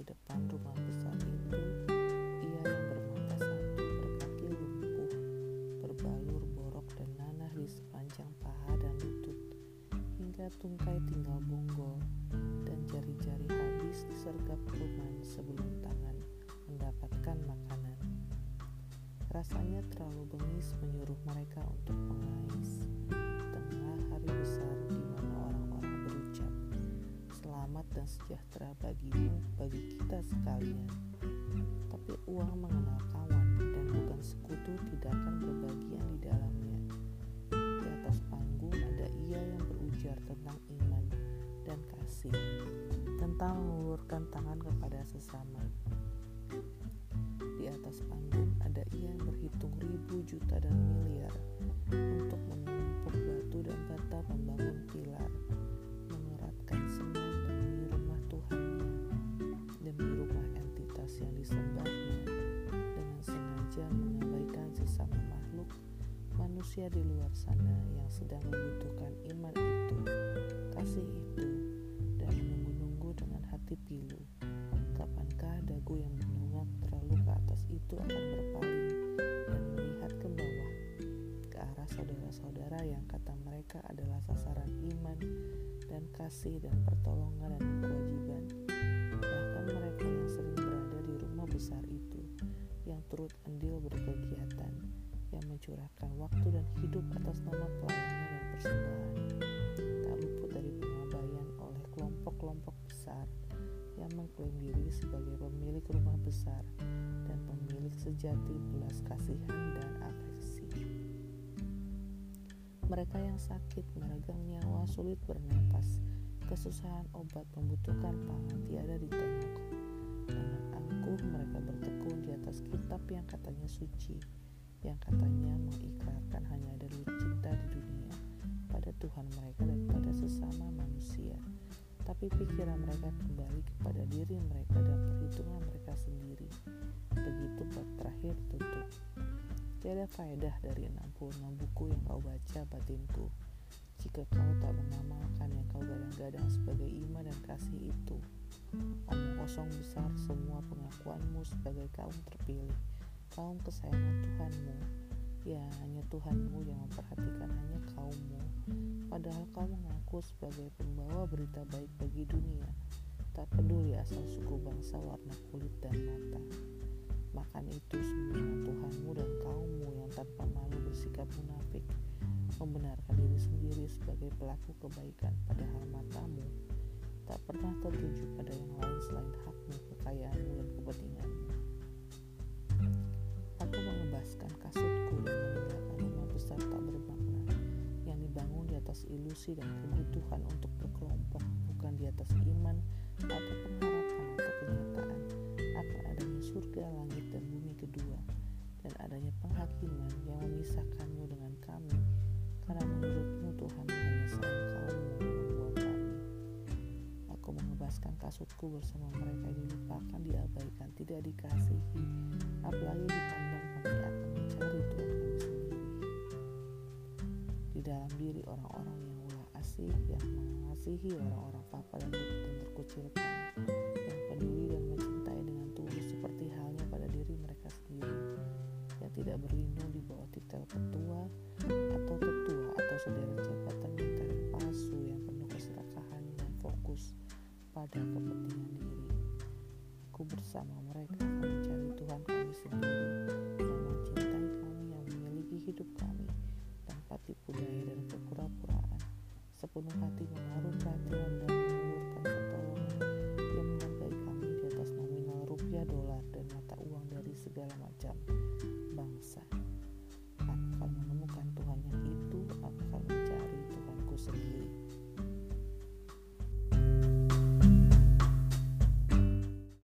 Di depan rumah besar itu, ia yang bermata satu, berkaki lumpuh, berbalur borok dan nanah di sepanjang paha dan lutut, hingga tungkai tinggal bonggol, dan jari-jari habis disergap kuman sebelum tangan mendapatkan makanan. Rasanya terlalu bengis menyuruh mereka untuk mengais. Tengah hari besar di selamat dan sejahtera bagimu, bagi kita sekalian. Tapi uang mengenal kawan dan bukan sekutu tidak akan berbagian di dalamnya. Di atas panggung ada ia yang berujar tentang iman dan kasih, tentang mengulurkan tangan kepada sesama. Di atas panggung ada ia yang berhitung ribu juta dan miliar manusia di luar sana yang sedang membutuhkan iman itu, kasih itu, dan menunggu-nunggu dengan hati pilu. Kapankah dagu yang menunggak terlalu ke atas itu akan berpaling dan melihat ke bawah, ke arah saudara-saudara yang kata mereka adalah sasaran iman dan kasih dan pertolongan dan kewajiban. Bahkan mereka yang sering berada di rumah besar itu, yang turut andil berkegiatan, yang mencurahkan waktu dan hidup atas nama pelayanan dan persembahan, tak luput dari pengabaian oleh kelompok-kelompok besar yang mengklaim diri sebagai pemilik rumah besar dan pemilik sejati belas kasihan dan afeksi. Mereka yang sakit, meregang nyawa, sulit bernapas, kesusahan obat, membutuhkan pangan tiada ditengok. Dengan angkuh mereka bertekun di atas kitab yang katanya suci, yang katanya mengikrarkan hanya ada cinta di dunia pada Tuhan mereka dan pada sesama manusia. Tapi pikiran mereka kembali kepada diri mereka dan perhitungan mereka sendiri. Begitu bab terakhir tutup. Tiada faedah dari 66 buku yang kau baca batinku jika kau tak mengamalkan yang kau gadang-gadang sebagai iman dan kasih itu. Omong kosong besar semua pengakuanmu sebagai kaum terpilih, kaum kesayangan Tuhanmu. Ya, hanya Tuhanmu yang memperhatikan hanya kaummu. Padahal kau mengaku sebagai pembawa berita baik bagi dunia. Tak peduli asal suku bangsa warna kulit dan mata. Makan itu semua Tuhanmu dan kaummu yang tanpa malu bersikap munafik, membenarkan diri sendiri sebagai pelaku kebaikan padahal matamu tak pernah tertuju pada yang lain selain hakmu, kekayaanmu, dan kepentinganmu. Aku mengebaskan kasutku dan meninggalkan rumah besar tak bermakna yang dibangun di atas ilusi dan kebutuhan untuk berkelompok, bukan di atas iman atau pengharapan atau kenyataan. Akan adanya surga, langit, dan bumi kedua, dan adanya penghakiman yang memisahkanmu dengan kami, karena menurutmu Tuhan hanya sayang kaummu kasutku bersama mereka dilupakan, diabaikan, tidak dikasihi, apalagi dipandang kami akan mencari Tuhan kami sendiri. Di dalam diri orang-orang yang ulah asih, yang mengasihi orang-orang papa dan terkucilkan, yang peduli dan mencintai dengan tulus seperti halnya pada diri mereka sendiri, yang tidak berlindung di bawah titel ketua pada kepentingan diri. Aku bersama mereka mencari Tuhan kami sendiri yang mencintai kami, yang memiliki hidup kami tanpa tipu daya dan kepura-puraan. Sepenuh hati menaruh